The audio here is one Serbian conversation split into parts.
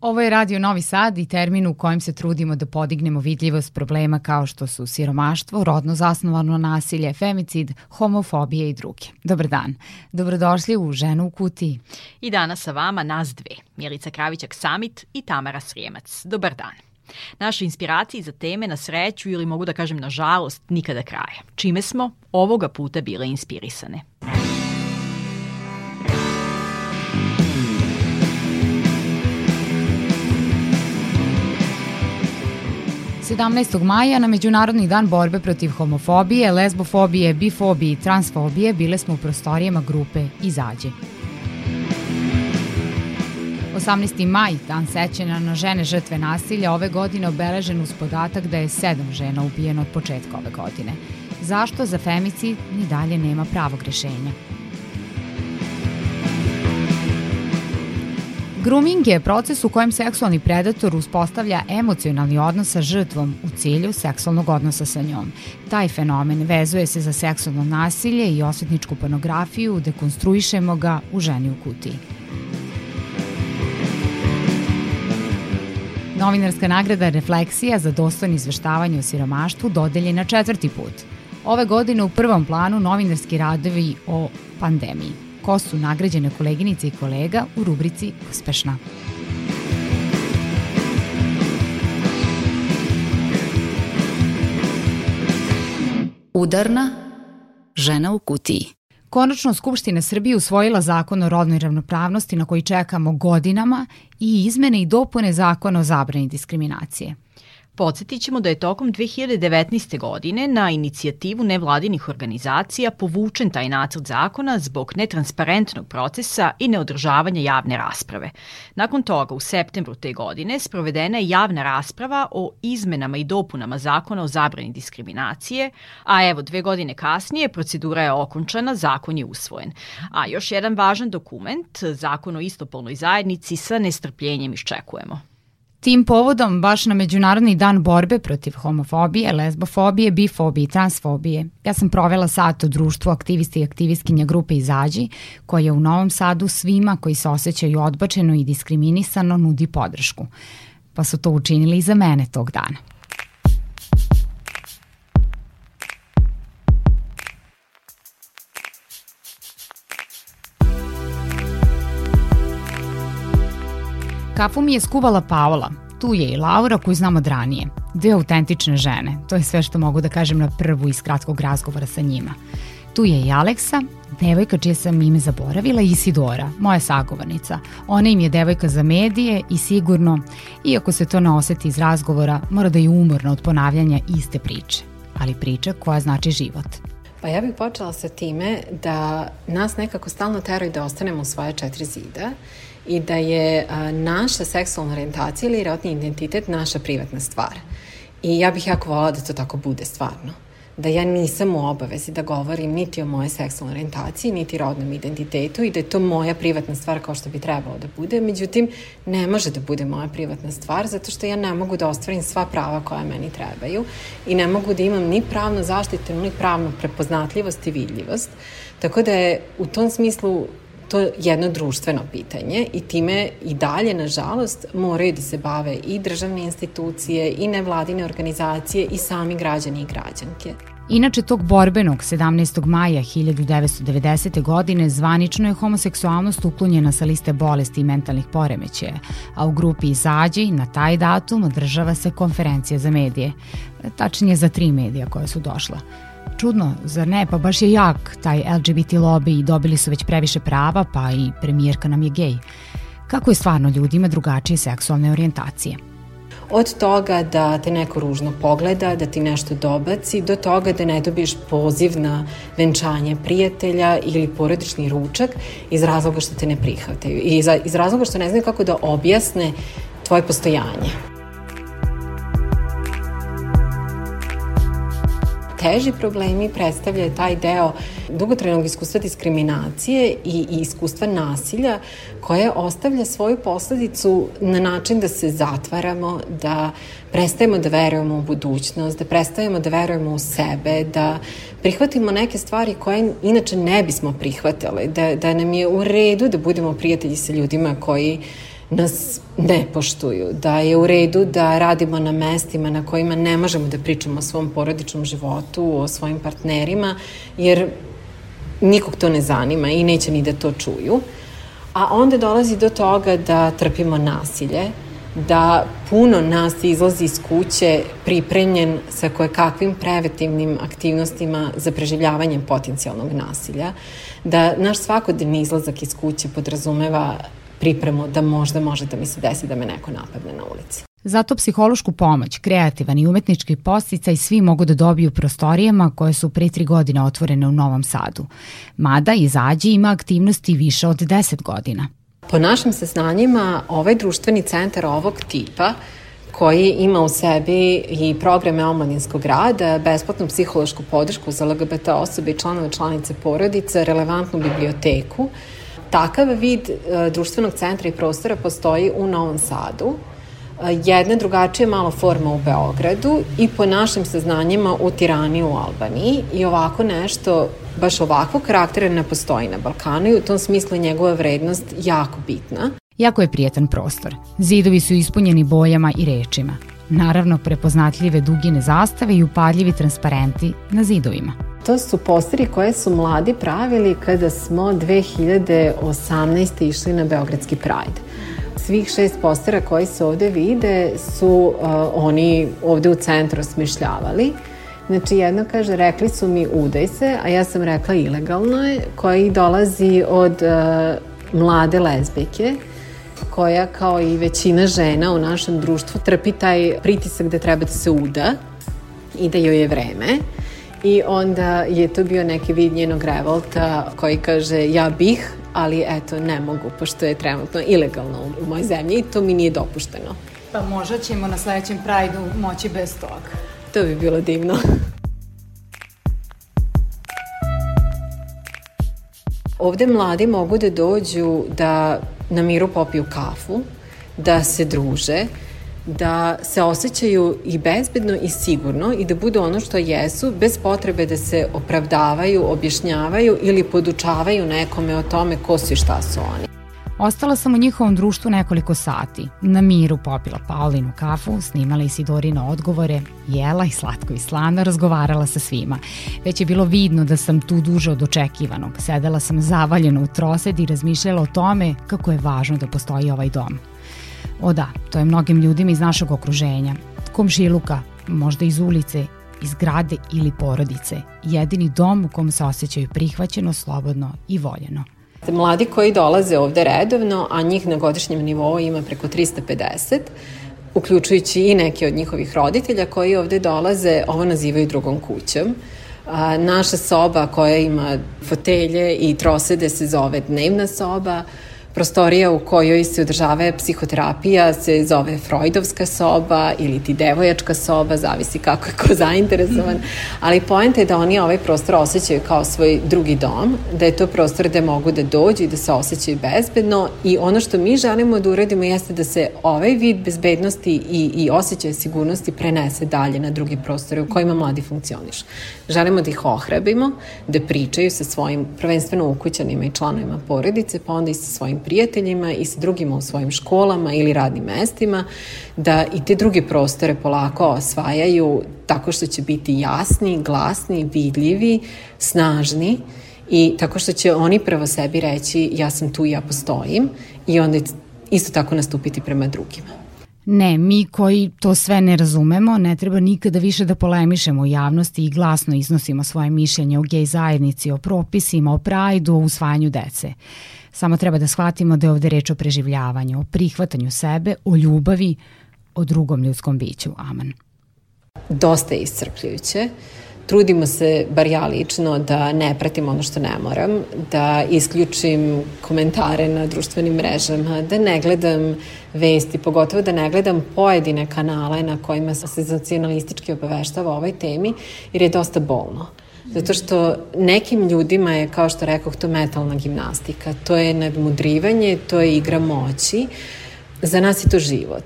Ovo je Radio Novi Sad i termin u kojem se trudimo da podignemo vidljivost problema kao što su siromaštvo, rodno zasnovano nasilje, femicid, homofobije i druge. Dobar dan. Dobrodošli u Ženu u kutiji. I danas sa vama nas dve, Milica Kravićak-Samit i Tamara Srijemac. Dobar dan. Naše inspiracije za teme na sreću ili mogu da kažem na žalost nikada kraja. Čime smo ovoga puta bile inspirisane. 17. maja na Međunarodni dan borbe protiv homofobije, lesbofobije, bifobije i transfobije bile smo u prostorijama grupe Izađe. 18. maj, dan sećanja na žene žrtve nasilja, ove godine obeležen uz podatak da je sedam žena ubijeno od početka ove godine. Zašto za femicid ni dalje nema pravog rešenja? Grooming je proces u kojem seksualni predator uspostavlja emocionalni odnos sa žrtvom u cilju seksualnog odnosa sa njom. Taj fenomen vezuje se za seksualno nasilje i osvetničku pornografiju, dekonstruišemo ga u ženi u kutiji. Novinarska nagrada Refleksija za dostojno izveštavanje o siromaštvu dodeljena četvrti put. Ove godine u prvom planu novinarski radovi o pandemiji ko su nagrađene koleginice i kolega u rubrici Uspešna. Udarna žena u kutiji. Konačno Skupština Srbije usvojila zakon o rodnoj ravnopravnosti na koji čekamo godinama i izmene i dopune zakona o zabrani diskriminacije. Podsjetit ćemo da je tokom 2019. godine na inicijativu nevladinih organizacija povučen taj nacrt zakona zbog netransparentnog procesa i neodržavanja javne rasprave. Nakon toga, u septembru te godine, sprovedena je javna rasprava o izmenama i dopunama zakona o zabrani diskriminacije, a evo dve godine kasnije procedura je okončana, zakon je usvojen. A još jedan važan dokument, zakon o istopolnoj zajednici, sa nestrpljenjem iščekujemo. Tim povodom, baš na Međunarodni dan borbe protiv homofobije, lesbofobije, bifobije i transfobije, ja sam provela sat u društvu aktivisti i aktivistkinja grupe Izađi, koja u Novom Sadu svima koji se osjećaju odbačeno i diskriminisano nudi podršku. Pa su to učinili i za mene tog dana. Kafu mi je skuvala Paola, tu je i Laura koju znam od ranije. Dve autentične žene, to je sve što mogu da kažem na prvu iz kratkog razgovora sa njima. Tu je i Aleksa, devojka čije sam ime zaboravila, Isidora, moja sagovornica. Ona im je devojka za medije i sigurno, iako se to ne oseti iz razgovora, mora da je umorna od ponavljanja iste priče, ali priča koja znači život. Pa ja bih počela sa time da nas nekako stalno teraju da ostanemo u svoje četiri zida i da je a, naša seksualna orijentacija ili rodni identitet naša privatna stvar. I ja bih jako volala da to tako bude stvarno. Da ja nisam u obavezi da govorim niti o moje seksualnoj orijentaciji, niti rodnom identitetu i da je to moja privatna stvar kao što bi trebalo da bude. Međutim, ne može da bude moja privatna stvar zato što ja ne mogu da ostvarim sva prava koja meni trebaju i ne mogu da imam ni pravnu zaštitu, ni pravnu prepoznatljivost i vidljivost. Tako da je u tom smislu to jedno društveno pitanje i time i dalje, nažalost, moraju da se bave i državne institucije i nevladine organizacije i sami građani i građanke. Inače, tog borbenog 17. maja 1990. godine zvanično je homoseksualnost uklonjena sa liste bolesti i mentalnih poremećaja, a u grupi Izađi na taj datum održava se konferencija za medije, tačnije za tri medija koja su došla – Čudno, zar ne? Pa baš je jak taj LGBT lobby i dobili su već previše prava, pa i premijerka nam je gej. Kako je stvarno ljudima drugačije seksualne orijentacije? Od toga da te neko ružno pogleda, da ti nešto dobaci, do toga da ne dobiješ poziv na venčanje prijatelja ili porodični ručak iz razloga što te ne prihvataju i iz razloga što ne znaju kako da objasne tvoje postojanje. Teži problemi predstavlja taj deo dugotrajnog iskustva diskriminacije i, i iskustva nasilja koje ostavlja svoju posledicu na način da se zatvaramo, da prestajemo da verujemo u budućnost, da prestajemo da verujemo u sebe, da prihvatimo neke stvari koje inače ne bismo prihvatili, da, da nam je u redu da budemo prijatelji sa ljudima koji nas ne poštuju, da je u redu da radimo na mestima na kojima ne možemo da pričamo o svom porodičnom životu, o svojim partnerima, jer nikog to ne zanima i neće ni da to čuju. A onda dolazi do toga da trpimo nasilje, da puno nas izlazi iz kuće pripremljen sa koje kakvim preventivnim aktivnostima za preživljavanje potencijalnog nasilja, da naš svakodnevni izlazak iz kuće podrazumeva pripremu da možda može da mi se desi da me neko napadne na ulici. Zato psihološku pomoć, kreativan i umetnički posticaj svi mogu da dobiju prostorijama koje su pre tri godine otvorene u Novom Sadu. Mada Izađi ima aktivnosti više od 10 godina. Po našim saznanjima, ovaj društveni centar ovog tipa koji ima u sebi i programe omladinskog rada, besplatnu psihološku podršku za LGBT osobe i članove članice porodice, relevantnu biblioteku, Takav vid e, društvenog centra i prostora postoji u Novom Sadu, e, jedna drugačija malo forma u Beogradu i po našim saznanjima u Tirani u Albaniji i ovako nešto, baš ovakvog karaktera ne postoji na Balkanu i u tom smislu je njegova vrednost jako bitna. Jako je prijetan prostor. Zidovi su ispunjeni bojama i rečima. Naravno, prepoznatljive dugine zastave i upadljivi transparenti na zidovima. To su posteri koje su mladi pravili kada smo 2018. išli na Beogradski Pride. Svih šest postera koji se ovde vide su uh, oni ovde u centru smišljavali. Znači, jedno kaže, rekli su mi udaj se, a ja sam rekla ilegalno je, koji dolazi od uh, mlade lezbijke, koja kao i većina žena u našem društvu trpi taj pritisak da treba da se uda i da joj je vreme. I onda je to bio neki vid njenog revolta koji kaže ja bih, ali eto ne mogu pošto je trenutno ilegalno u mojoj zemlji i to mi nije dopušteno. Pa možda ćemo na sledećem Prajdu moći bez toga. To bi bilo divno. Ovde mladi mogu da dođu da na miru popiju kafu, da se druže, da se osjećaju i bezbedno i sigurno i da budu ono što jesu bez potrebe da se opravdavaju, objašnjavaju ili podučavaju nekome o tome ko su i šta su oni. Ostala sam u njihovom društvu nekoliko sati. Na miru popila Paulinu kafu, snimala Isidorina odgovore, jela i slatko i slano razgovarala sa svima. Već je bilo vidno da sam tu duže od očekivanog. Sedela sam zavaljena u trosed i razmišljala o tome kako je važno da postoji ovaj dom. O da, to je mnogim ljudima iz našeg okruženja, komšiluka, možda iz ulice, iz grade ili porodice, jedini dom u kom se osjećaju prihvaćeno, slobodno i voljeno. Mladi koji dolaze ovde redovno, a njih na godišnjem nivou ima preko 350, uključujući i neke od njihovih roditelja koji ovde dolaze, ovo nazivaju drugom kućom. A, naša soba koja ima fotelje i trosede se zove dnevna soba, Prostorija u kojoj se održava psihoterapija se zove Freudovska soba ili ti devojačka soba, zavisi kako je ko zainteresovan, ali poenta je da oni ovaj prostor osjećaju kao svoj drugi dom, da je to prostor gde mogu da dođu i da se osjećaju bezbedno. I ono što mi želimo da uradimo jeste da se ovaj vid bezbednosti i, i osjećaja sigurnosti prenese dalje na druge prostore u kojima mladi funkcionišu. Želimo da ih ohrabimo, da pričaju sa svojim prvenstveno ukućanima i članovima porodice, pa onda i sa svojim prijateljima i sa drugima u svojim školama ili radnim mestima, da i te druge prostore polako osvajaju tako što će biti jasni, glasni, vidljivi, snažni i tako što će oni prvo sebi reći ja sam tu, ja postojim i onda isto tako nastupiti prema drugima. Ne, mi koji to sve ne razumemo, ne treba nikada više da polemišemo u javnosti i glasno iznosimo svoje mišljenje o gej zajednici, o propisima, o prajdu, o usvajanju dece. Samo treba da shvatimo da je ovde reč o preživljavanju, o prihvatanju sebe, o ljubavi, o drugom ljudskom biću. Amen. Dosta je iscrpljujuće. Trudimo se, bar ja lično, da ne pratim ono što ne moram, da isključim komentare na društvenim mrežama, da ne gledam vesti, pogotovo da ne gledam pojedine kanale na kojima se senzacionalistički obaveštava o ovoj temi, jer je dosta bolno. Zato što nekim ljudima je, kao što rekoh, to metalna gimnastika, to je nadmudrivanje, to je igra moći, za nas je to život.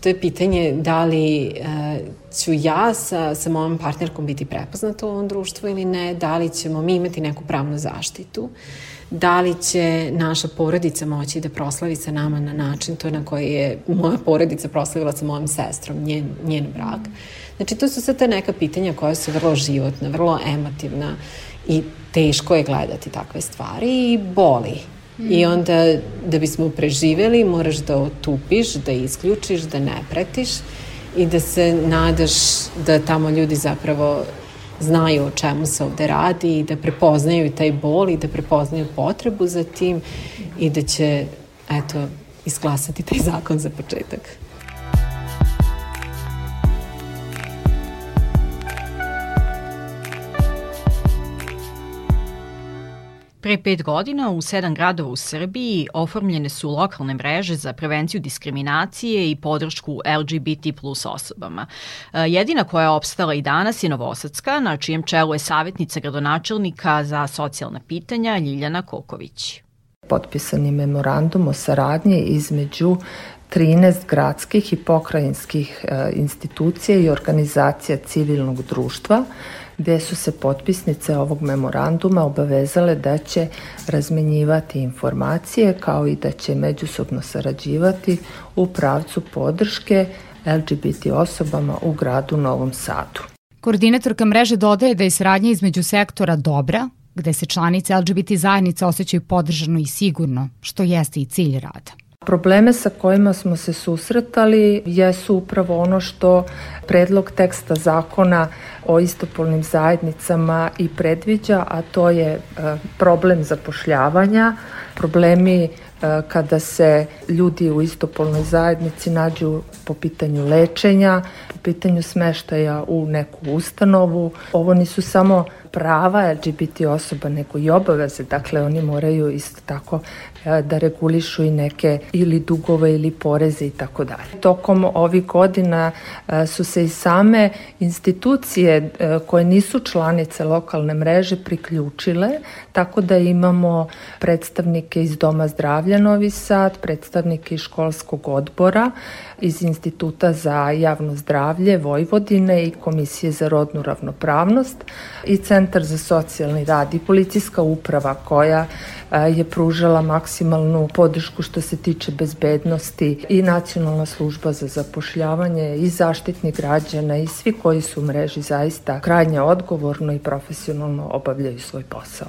To je pitanje da li uh, ću ja sa, sa mojom partnerkom biti prepoznata u ovom društvu ili ne, da li ćemo mi imati neku pravnu zaštitu, da li će naša porodica moći da proslavi sa nama na način to na koji je moja porodica proslavila sa mojom sestrom, njen, njen brak. Znači, to su sve te neka pitanja koja su vrlo životna, vrlo emotivna i teško je gledati takve stvari i boli I onda da bismo preživeli moraš da otupiš, da isključiš, da ne pratiš i da se nadaš da tamo ljudi zapravo znaju o čemu se ovde radi i da prepoznaju taj bol i da prepoznaju potrebu za tim i da će, eto, isklasati taj zakon za početak. Pre pet godina u sedam gradova u Srbiji oformljene su lokalne mreže za prevenciju diskriminacije i podršku LGBT plus osobama. E, jedina koja je opstala i danas je Novosadska, na čijem čelu je savjetnica gradonačelnika za socijalna pitanja Ljiljana Koković. Potpisani memorandum o saradnji između 13 gradskih i pokrajinskih e, institucija i organizacija civilnog društva gde su se potpisnice ovog memoranduma obavezale da će razmenjivati informacije kao i da će međusobno sarađivati u pravcu podrške LGBT osobama u gradu Novom Sadu. Koordinatorka mreže dodaje da je sradnja između sektora dobra, gde se članice LGBT zajednice osjećaju podržano i sigurno, što jeste i cilj rada. Probleme sa kojima smo se susretali jesu upravo ono što predlog teksta zakona o istopolnim zajednicama i predviđa, a to je e, problem zapošljavanja, problemi e, kada se ljudi u istopolnoj zajednici nađu po pitanju lečenja, po pitanju smeštaja u neku ustanovu. Ovo nisu samo prava LGBT osoba, nego i obaveze. Dakle, oni moraju isto tako E, da regulišu i neke ili dugove ili poreze i tako dalje. Tokom ovih godina e, su se i same institucije e, koje nisu članice lokalne mreže priključile, tako da imamo predstavnike iz Doma zdravlja Novi Sad, predstavnike iz školskog odbora, iz Instituta za javno zdravlje Vojvodine i Komisije za rodnu ravnopravnost i Centar za socijalni rad i policijska uprava koja je pružala maksimalnu podršku što se tiče bezbednosti i nacionalna služba za zapošljavanje i zaštitni građana i svi koji su u mreži zaista krajnje odgovorno i profesionalno obavljaju svoj posao.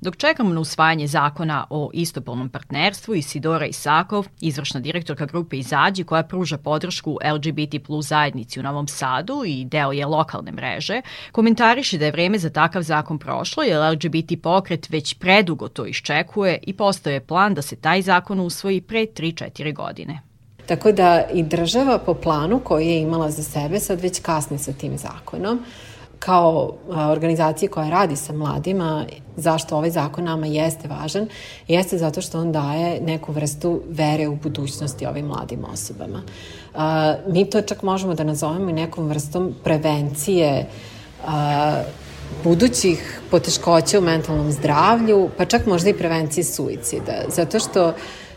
Dok čekamo na usvajanje zakona o istopolnom partnerstvu, Isidora Isakov, izvršna direktorka grupe Izađi koja pruža podršku LGBT plus zajednici u Novom Sadu i deo je lokalne mreže, komentariše da je vreme za takav zakon prošlo jer LGBT pokret već predugo to iščekuje i postoje plan da se taj zakon usvoji pre 3-4 godine. Tako da i država po planu koji je imala za sebe sad već kasni sa tim zakonom kao organizacije koja radi sa mladima, zašto ovaj zakon nama jeste važan, jeste zato što on daje neku vrstu vere u budućnosti ovim mladim osobama. Mi to čak možemo da nazovemo i nekom vrstom prevencije budućih poteškoća u mentalnom zdravlju, pa čak možda i prevencije suicida. Zato što uh,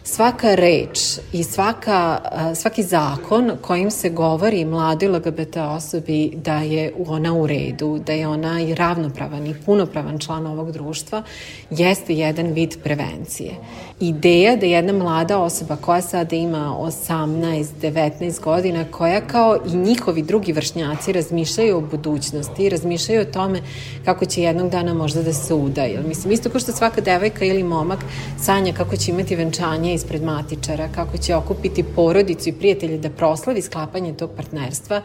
svaka reč i svaka, svaki zakon kojim se govori mladi LGBT osobi da je ona u redu, da je ona i ravnopravan i punopravan član ovog društva, jeste jedan vid prevencije. Ideja da jedna mlada osoba koja sada ima 18, 19 godina, koja kao i njihovi drugi vršnjaci razmišljaju o budućnosti, razmišljaju o tome kako će jednog dana možda da se udaju. Mislim, isto kao što svaka devojka ili momak sanja kako će imati venčanje ispred matičara, kako će okupiti porodicu i prijatelje da proslavi sklapanje tog partnerstva,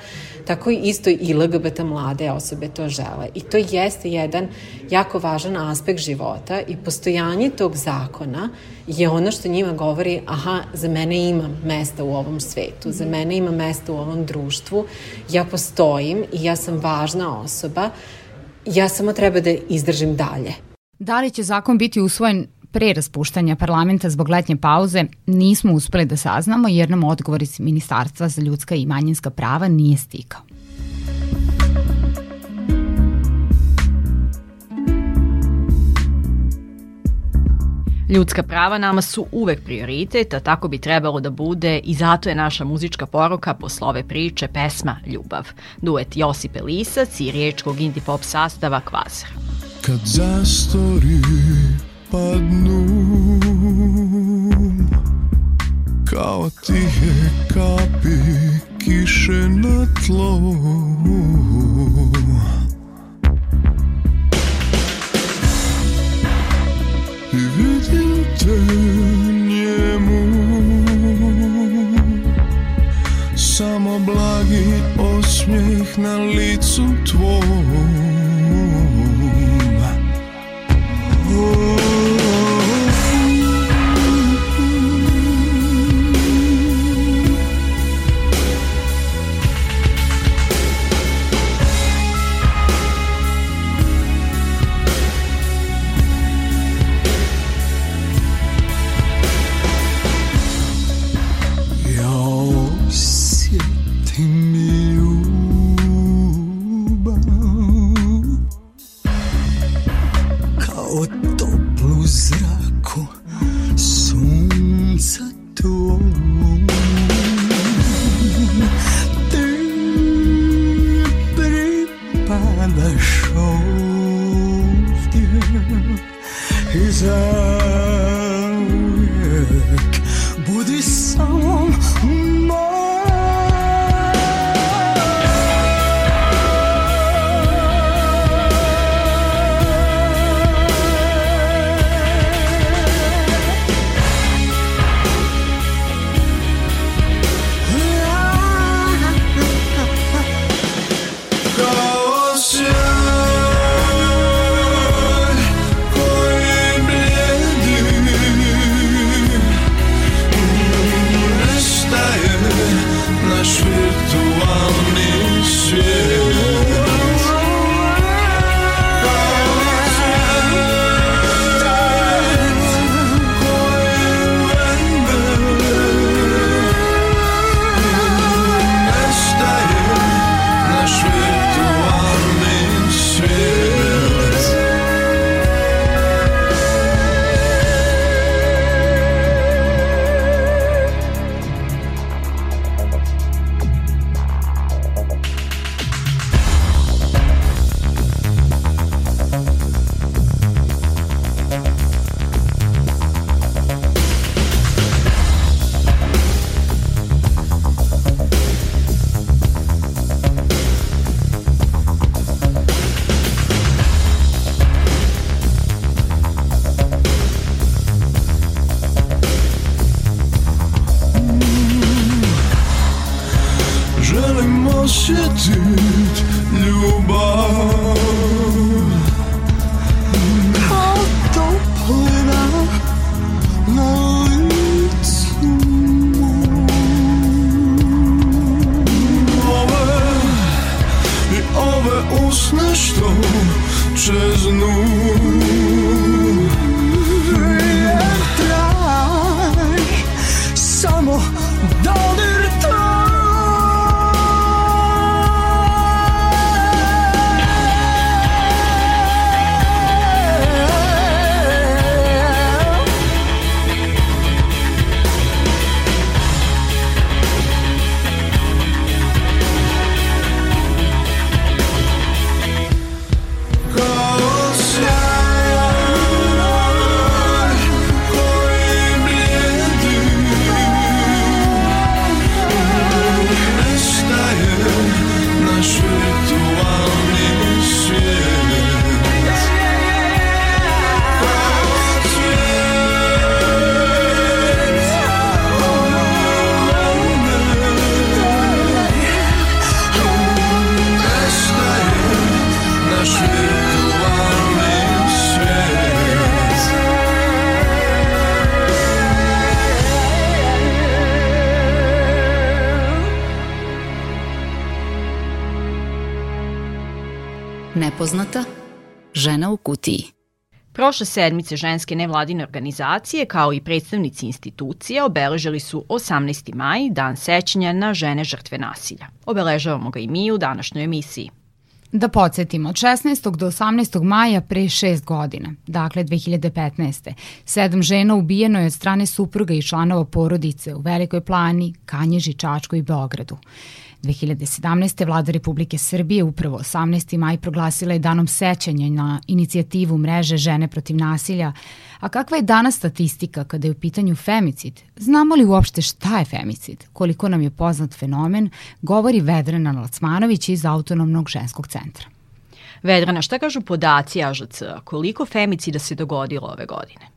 tako i isto i LGBT mlade osobe to žele. I to jeste jedan jako važan aspekt života i postojanje tog zakona je ono što njima govori, aha, za mene ima mesta u ovom svetu, za mene ima mesta u ovom društvu, ja postojim i ja sam važna osoba Ja samo treba da izdržim dalje. Da li će zakon biti usvojen pre raspuštanja parlamenta zbog letnje pauze nismo uspeli da saznamo jer nam odgovor iz Ministarstva za ljudska i manjinska prava nije stigao. Ljudska prava nama su uvek prioritet, a tako bi trebalo da bude i zato je naša muzička poruka posle ove priče pesma Ljubav. Duet Josipe Lisac i riječkog indie pop sastava Kvazar. Kad zastori padnu Kao tihe kapi kiše na tlo. I vidim te njemu Samo blagi osmijeh na licu tvom Nepoznata Žena u kutiji. Prošle sedmice ženske nevladine organizacije kao i predstavnici institucija obeležili su 18. maj, dan sećanja na žene žrtve nasilja. Obeležavamo ga i mi u današnjoj emisiji. Da podsjetimo, od 16. do 18. maja pre šest godina, dakle 2015. sedam žena ubijeno je od strane supruga i članova porodice u Velikoj plani, Kanježi, Čačku i Beogradu. 2017. vlada Republike Srbije upravo 18. maj proglasila je danom sećanja na inicijativu mreže Žene protiv nasilja, a kakva je danas statistika kada je u pitanju femicid? Znamo li uopšte šta je femicid? Koliko nam je poznat fenomen, govori Vedrana Lacmanović iz Autonomnog ženskog centra. Vedrana, šta kažu podaci AŽC? Koliko femicida se dogodilo ove godine?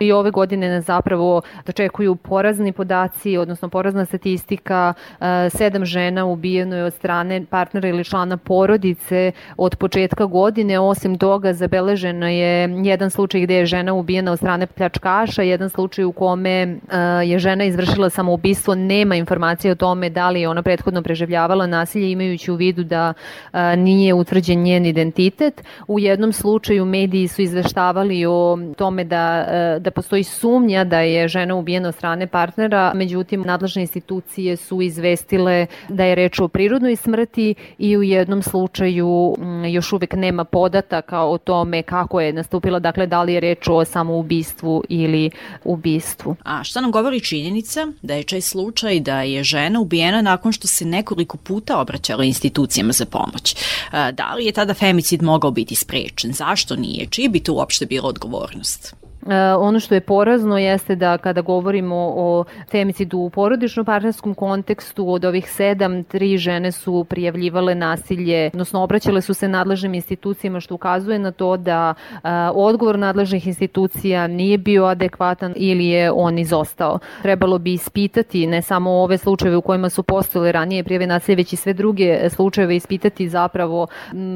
I ove godine nas zapravo dočekuju porazni podaci, odnosno porazna statistika, e, sedam žena ubijeno je od strane partnera ili člana porodice od početka godine, osim toga zabeleženo je jedan slučaj gde je žena ubijena od strane pljačkaša, jedan slučaj u kome e, je žena izvršila samoubistvo, nema informacije o tome da li je ona prethodno preživljavala nasilje imajući u vidu da e, nije utvrđen njen identitet. U jednom slučaju mediji su izveštavali o tome da da postoji sumnja da je žena ubijena od strane partnera, međutim nadležne institucije su izvestile da je reč o prirodnoj smrti i u jednom slučaju još uvek nema podataka o tome kako je nastupila, dakle da li je reč o samoubistvu ili ubistvu. A šta nam govori činjenica da je čaj slučaj da je žena ubijena nakon što se nekoliko puta obraćala institucijama za pomoć? E, da li je tada femicid mogao biti sprečen? Zašto nije? Čiji bi to uopšte bila odgovornost? Uh, ono što je porazno jeste da kada govorimo o femicidu u porodičnom partnerskom kontekstu, od ovih sedam, tri žene su prijavljivale nasilje, odnosno obraćale su se nadležnim institucijama, što ukazuje na to da uh, odgovor nadležnih institucija nije bio adekvatan ili je on izostao. Trebalo bi ispitati ne samo ove slučajeve u kojima su postojile ranije prijave nasilja, već i sve druge slučajeve ispitati zapravo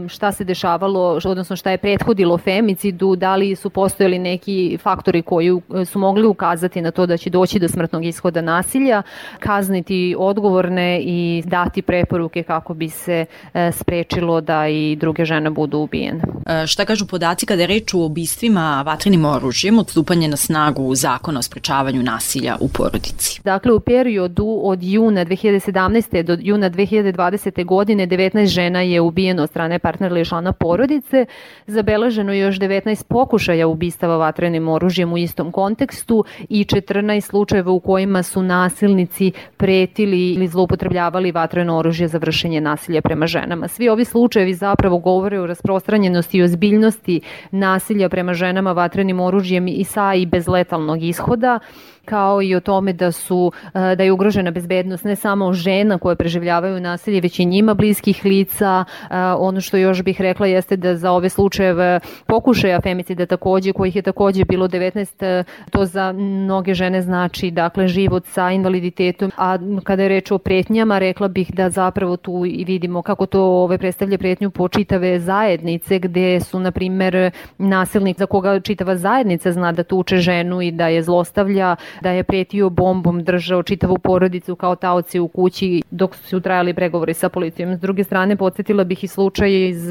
šta se dešavalo, odnosno šta je prethodilo femicidu, da li su postojali neki faktori koji su mogli ukazati na to da će doći do smrtnog ishoda nasilja, kazniti odgovorne i dati preporuke kako bi se e, sprečilo da i druge žene budu ubijene. E, šta kažu podaci kada je reč o ubistvima vatrenim oružjem od stupanja na snagu zakona o sprečavanju nasilja u porodici? Dakle, u periodu od juna 2017. do juna 2020. godine 19 žena je ubijeno od strane partnera ili člana porodice, zabeleženo je još 19 pokušaja ubistava vatrenim vatrenim oružjem u istom kontekstu i 14 slučajeva u kojima su nasilnici pretili ili zloupotrebljavali vatreno oružje za vršenje nasilja prema ženama. Svi ovi slučajevi zapravo govore o rasprostranjenosti i ozbiljnosti nasilja prema ženama vatrenim oružjem i sa i bez letalnog ishoda kao i o tome da su e, da je ugrožena bezbednost ne samo žena koje preživljavaju nasilje, već i njima bliskih lica. E, ono što još bih rekla jeste da za ove slučajeve pokušaja femicida takođe, kojih je takođe bilo 19, e, to za mnoge žene znači dakle život sa invaliditetom, a kada je reč o pretnjama, rekla bih da zapravo tu i vidimo kako to ove predstavlja pretnju po čitave zajednice gde su na primer nasilnik za koga čitava zajednica zna da tuče ženu i da je zlostavlja da je pretio bombom, držao čitavu porodicu kao taoci u kući dok su trajali pregovori sa policijom. S druge strane, podsjetila bih i slučaj iz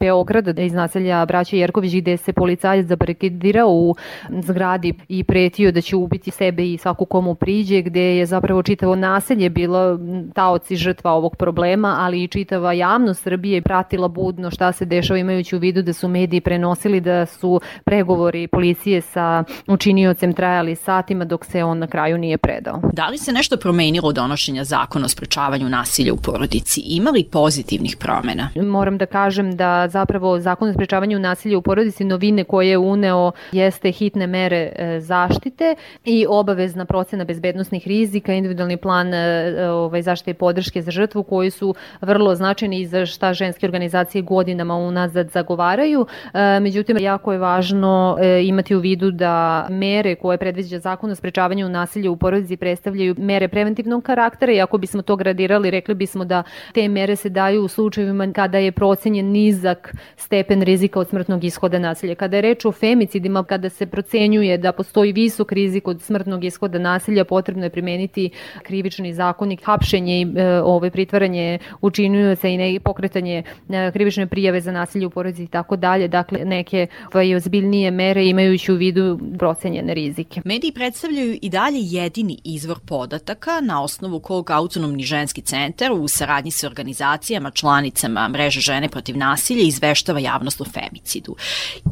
Beograda, iz naselja Braća Jerković, gde se policajac zabarikadirao u zgradi i pretio da će ubiti sebe i svaku komu priđe, gde je zapravo čitavo naselje bilo taoci žrtva ovog problema, ali i čitava javnost Srbije pratila budno šta se dešava imajući u vidu da su mediji prenosili da su pregovori policije sa učiniocem trajali satima dok se on na kraju nije predao. Da li se nešto promenilo od donošenja zakona o sprečavanju nasilja u porodici? Ima li pozitivnih promena? Moram da kažem da zapravo zakon o sprečavanju nasilja u porodici novine koje je uneo jeste hitne mere e, zaštite i obavezna procena bezbednostnih rizika, individualni plan e, ovaj, zaštite i podrške za žrtvu koji su vrlo značajni i za šta ženske organizacije godinama unazad zagovaraju. E, međutim, jako je važno imati u vidu da mere koje predviđa zakon o sprečavanju nasilja u porodici predstavljaju mere preventivnog karaktera i ako bismo to gradirali, rekli bismo da te mere se daju u slučajevima kada je procenjen nizak stepen rizika od smrtnog ishoda nasilja. Kada je reč o femicidima, kada se procenjuje da postoji visok rizik od smrtnog ishoda nasilja, potrebno je primeniti krivični zakonik, hapšenje i e, ove pritvaranje učinioca i ne, pokretanje e, krivične prijave za nasilje u porodici i tako dalje, dakle neke ovaj, ozbiljnije mere imajući u vidu procenjene rizike. Mediji predstavljaju i dalje jedini izvor podataka na osnovu kog autonomni ženski centar u saradnji sa organizacijama, članicama mreže žene protiv nasilja izveštava javnost o femicidu.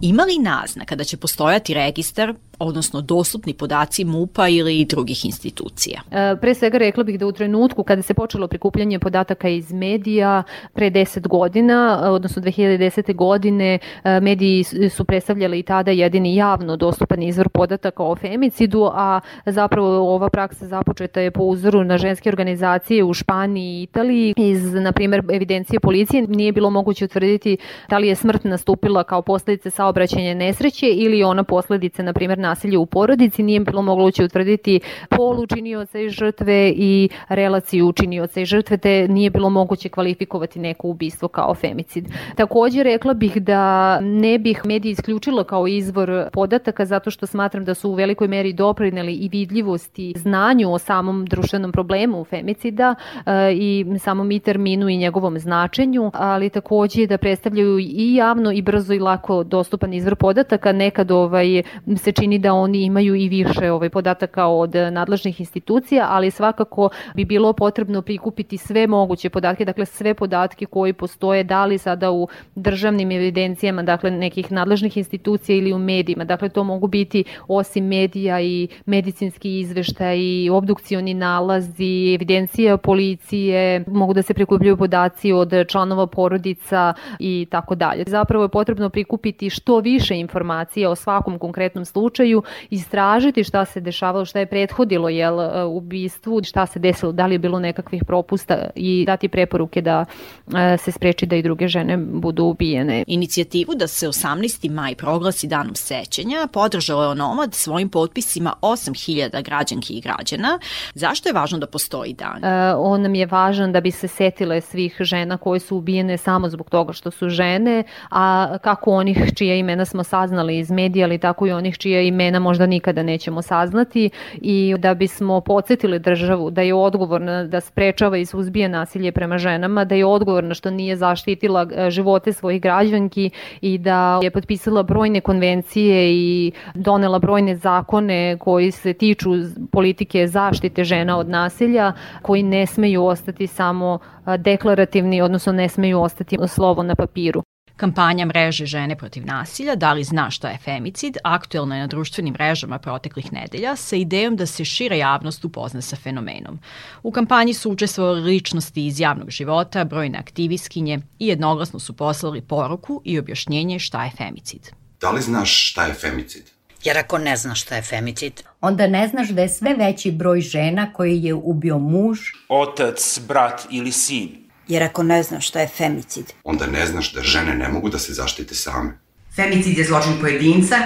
Ima li naznaka da će postojati registar odnosno dostupni podaci MUPA ili drugih institucija? E, pre svega rekla bih da u trenutku kada se počelo prikupljanje podataka iz medija pre 10 godina, odnosno 2010. godine, e, mediji su predstavljali i tada jedini javno dostupan izvor podataka o femicidu, a zapravo ova praksa započeta je po uzoru na ženske organizacije u Španiji i Italiji. Iz, na primer, evidencije policije nije bilo moguće utvrditi da li je smrt nastupila kao posledice saobraćanja nesreće ili ona posledice, na primer, nasilja u porodici, nije bilo moguće utvrditi pol učinioca i žrtve i relaciju učinioca i žrtve, te nije bilo moguće kvalifikovati neko ubistvo kao femicid. Takođe, rekla bih da ne bih mediji isključila kao izvor podataka zato što smatram da su u velikoj meri doprineli i vidljivosti znanju o samom društvenom problemu femicida e, i samom i terminu i njegovom značenju, ali takođe da predstavljaju i javno i brzo i lako dostupan izvor podataka. Nekad ovaj, se čini da oni imaju i više ovaj, podataka od nadležnih institucija, ali svakako bi bilo potrebno prikupiti sve moguće podatke, dakle sve podatke koji postoje, da li sada u državnim evidencijama, dakle nekih nadležnih institucija ili u medijima. Dakle, to mogu biti osim medija i medicinski izveštaj i obdukcioni nalazi, evidencija policije, mogu da se prikupljaju podaci od članova porodica i tako dalje. Zapravo je potrebno prikupiti što više informacija o svakom konkretnom slučaju, istražiti šta se dešavalo, šta je prethodilo jel, e, ubistvu, šta se desilo, da li je bilo nekakvih propusta i dati preporuke da e, se spreči da i druge žene budu ubijene. Inicijativu da se 18. maj proglasi danom sećanja podržao je Onomad svojim potpisima 8000 građanki i građana. Zašto je važno da postoji dan? E, on nam je važan da bi se setile svih žena koje su ubijene samo zbog toga što su žene, a kako onih čija imena smo saznali iz medija, ali tako i onih čija imena možda nikada nećemo saznati i da bismo podsjetili državu da je odgovorna da sprečava i suzbije nasilje prema ženama, da je odgovorna što nije zaštitila e, živote svojih građanki i da je potpisala brojne konvencije i donela brojne zakone koji se tiču politike zaštite žena od nasilja, koji ne smeju ostati samo deklarativni, odnosno ne smeju ostati slovo na papiru. Kampanja mreže žene protiv nasilja, da li zna šta je femicid, aktuelna je na društvenim mrežama proteklih nedelja sa idejom da se šira javnost upozna sa fenomenom. U kampanji su učestvovali ličnosti iz javnog života, brojne aktivistkinje i jednoglasno su poslali poruku i objašnjenje šta je femicid. Da li znaš šta je femicid? Jer ako ne znaš šta je femicid, onda ne znaš da je sve veći broj žena koji je ubio muž, otac, brat ili sin. Jer ako ne znaš šta je femicid, onda ne znaš da žene ne mogu da se zaštite same. Femicid je zločin pojedinca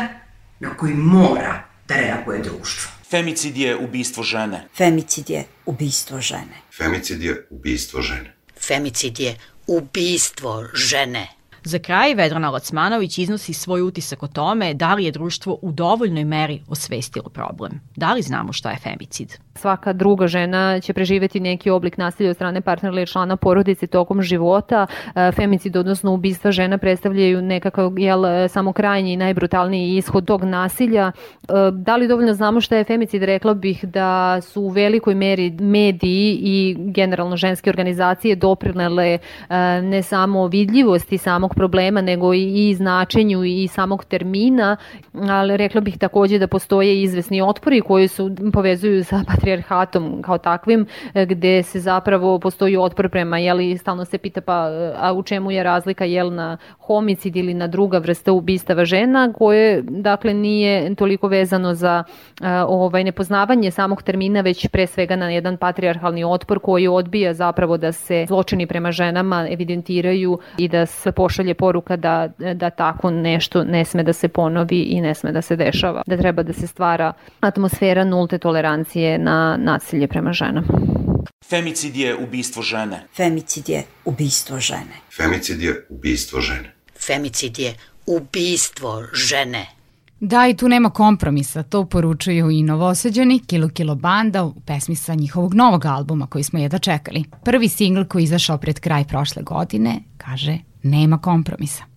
na koji mora da reaguje društvo. Femicid je ubistvo žene. Femicid je ubistvo žene. Femicid je ubistvo žene. Femicid je ubistvo žene. Za kraj, Vedrana Lacmanović iznosi svoj utisak o tome da li je društvo u dovoljnoj meri osvestilo problem. Da li znamo šta je femicid? Svaka druga žena će preživeti neki oblik nasilja od strane partnera ili člana porodice tokom života. E, femicid, odnosno ubistva žena, predstavljaju nekakav jel, samo krajnji i najbrutalniji ishod tog nasilja. E, da li dovoljno znamo šta je femicid? Rekla bih da su u velikoj meri mediji i generalno ženske organizacije doprinele e, ne samo vidljivosti samog problema, nego i značenju i samog termina, ali rekla bih takođe da postoje izvesni otpori koji su povezuju sa patrijarhatom kao takvim, e, gde se zapravo postoji otpor prema, jeli, stalno se pita pa a u čemu je razlika, jel, na homicid ili na druga vrsta ubistava žena, koje, dakle, nije toliko vezano za a, ovaj, nepoznavanje samog termina, već pre svega na jedan patrijarhalni otpor koji odbija zapravo da se zločini prema ženama evidentiraju i da se pošalje poruka da, da tako nešto ne sme da se ponovi i ne sme da se dešava. Da treba da se stvara atmosfera nulte tolerancije na na nasilje prema ženama. Femicid je ubistvo žene. Femicid je ubistvo žene. Femicid je ubistvo žene. Femicid je ubistvo žene. Da, i tu nema kompromisa, to poručuju i novoseđani Kilo Kilo Banda u pesmi sa njihovog novog albuma koji smo jedva čekali. Prvi singl koji je izašao pred kraj prošle godine kaže Nema kompromisa.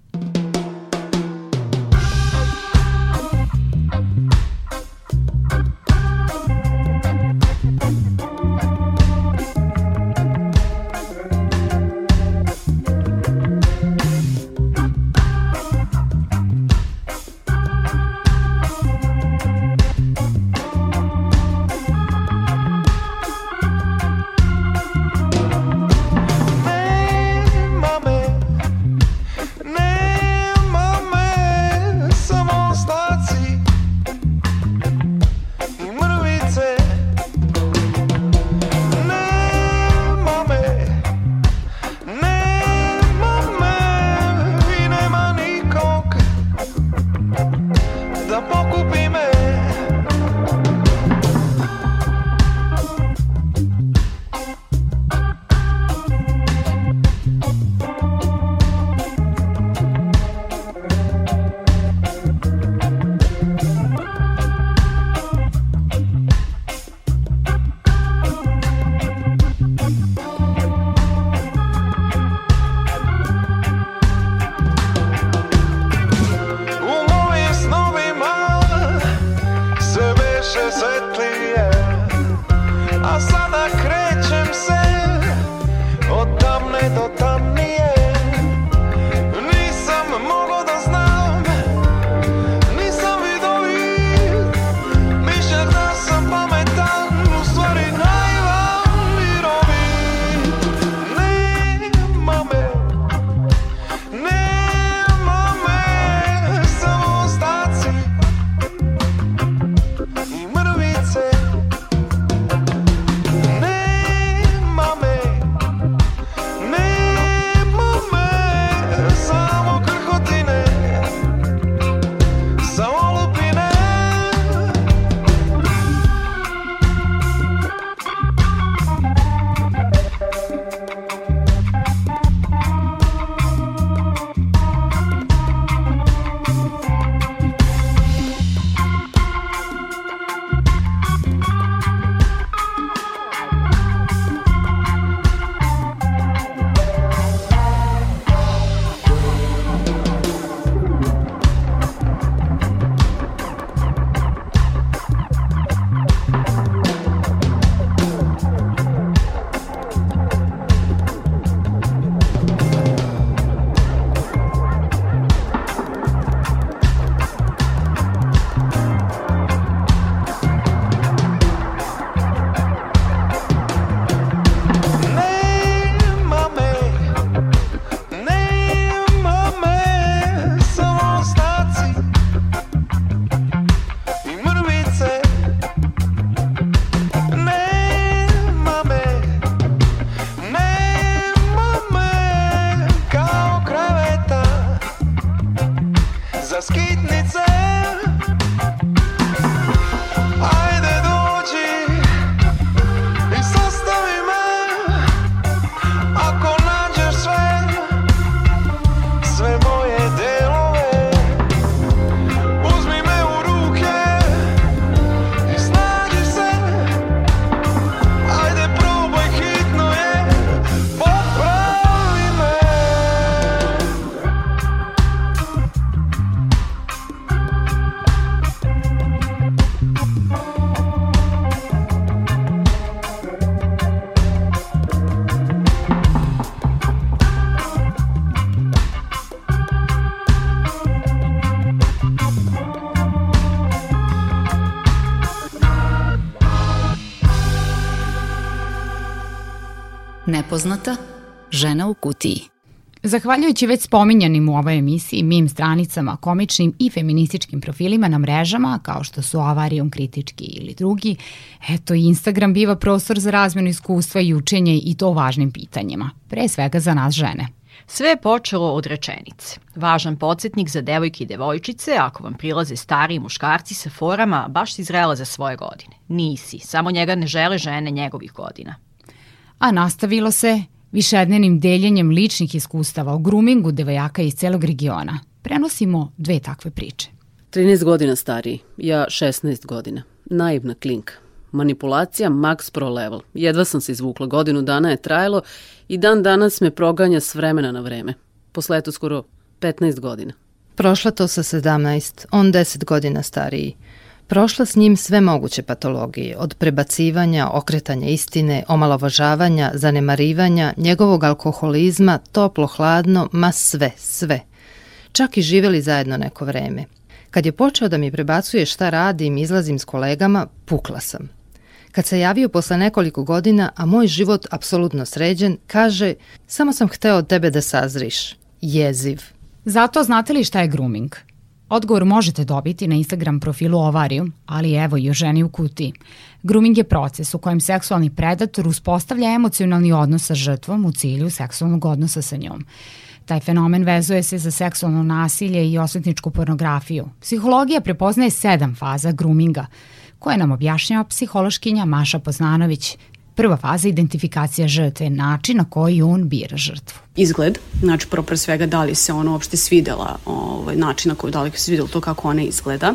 Nepoznata žena u kutiji. Zahvaljujući već spominjanim u ovoj emisiji mim stranicama, komičnim i feminističkim profilima na mrežama, kao što su Avarijom kritički ili drugi, eto Instagram biva prostor za razmenu iskustva i učenje i to važnim pitanjima, pre svega za nas žene. Sve je počelo od rečenice. Važan podsjetnik za devojke i devojčice, ako vam prilaze stariji muškarci sa forama, baš si zrela za svoje godine. Nisi, samo njega ne žele žene njegovih godina a nastavilo se višednenim deljenjem ličnih iskustava o groomingu devojaka iz celog regiona. Prenosimo dve takve priče. 13 godina stariji, ja 16 godina. Naivna klinka. Manipulacija max pro level. Jedva sam se izvukla, godinu dana je trajalo i dan danas me proganja s vremena na vreme. Posle eto skoro 15 godina. Prošla to sa 17, on 10 godina stariji. Prošla s njim sve moguće patologije, od prebacivanja, okretanja istine, omalovažavanja, zanemarivanja, njegovog alkoholizma, toplo-hladno, ma sve, sve. Čak i živeli zajedno neko vreme. Kad je počeo da mi prebacuje šta radim, izlazim s kolegama, pukla sam. Kad se javio posle nekoliko godina, a moj život apsolutno sređen, kaže, samo sam hteo od tebe da sazriš. Jeziv. Zato znate li šta je grooming? Odgovor možete dobiti na Instagram profilu Ovarium, ali evo i o ženi u kutiji. Grooming je proces u kojem seksualni predator uspostavlja emocionalni odnos sa žrtvom u cilju seksualnog odnosa sa njom. Taj fenomen vezuje se za seksualno nasilje i osvetničku pornografiju. Psihologija prepoznaje sedam faza groominga, koje nam objašnjava psihološkinja Maša Poznanović, Prva faza identifikacija žrtve, način na koji on bira žrtvu. Izgled, znači prvo pre svega da li se ona uopšte svidela, ovaj, način na koji da li se svidelo to kako ona izgleda.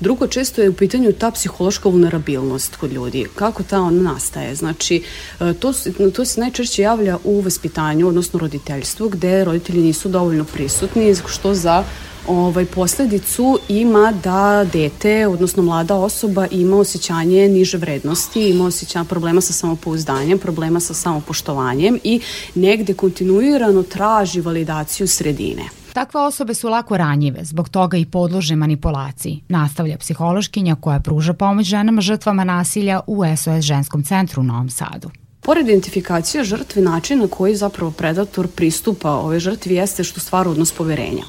Drugo, često je u pitanju ta psihološka vulnerabilnost kod ljudi, kako ta ona nastaje. Znači, e, to, to se najčešće javlja u vaspitanju, odnosno roditeljstvu, gde roditelji nisu dovoljno prisutni, što za ovaj, posledicu ima da dete, odnosno mlada osoba ima osjećanje niže vrednosti, ima osjećanje problema sa samopouzdanjem, problema sa samopoštovanjem i negde kontinuirano traži validaciju sredine. Takve osobe su lako ranjive, zbog toga i podlože manipulaciji, nastavlja psihološkinja koja pruža pomoć ženama žrtvama nasilja u SOS ženskom centru u Novom Sadu. Pored identifikacije žrtve, način na koji zapravo predator pristupa ove žrtvi jeste što stvara odnos poverenja.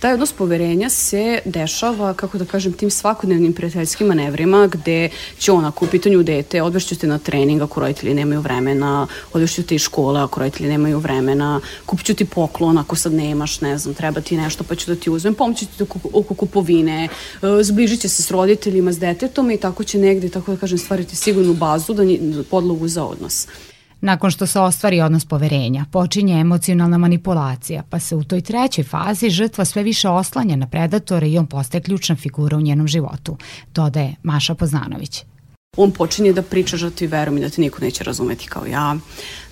Taj odnos poverenja se dešava, kako da kažem, tim svakodnevnim prijateljskim manevrima gde će on, ako u pitanju dete, odvešću te na trening ako roditelji nemaju vremena, odvešću te iz škole ako roditelji nemaju vremena, kupću ti poklon ako sad nemaš, ne znam, treba ti nešto pa ću da ti uzmem, pomoću ti oko kupovine, e, zbližit će se s roditeljima, s detetom i tako će negde, tako da kažem, stvariti sigurnu bazu, da podlogu za odnos. Nakon što se ostvari odnos poverenja, počinje emocionalna manipulacija, pa se u toj trećoj fazi žrtva sve više oslanja na predatore i on postaje ključna figura u njenom životu, dodaje Maša Poznanović. On počinje da priča žrtvi, veruj mi da ti niko neće razumeti kao ja,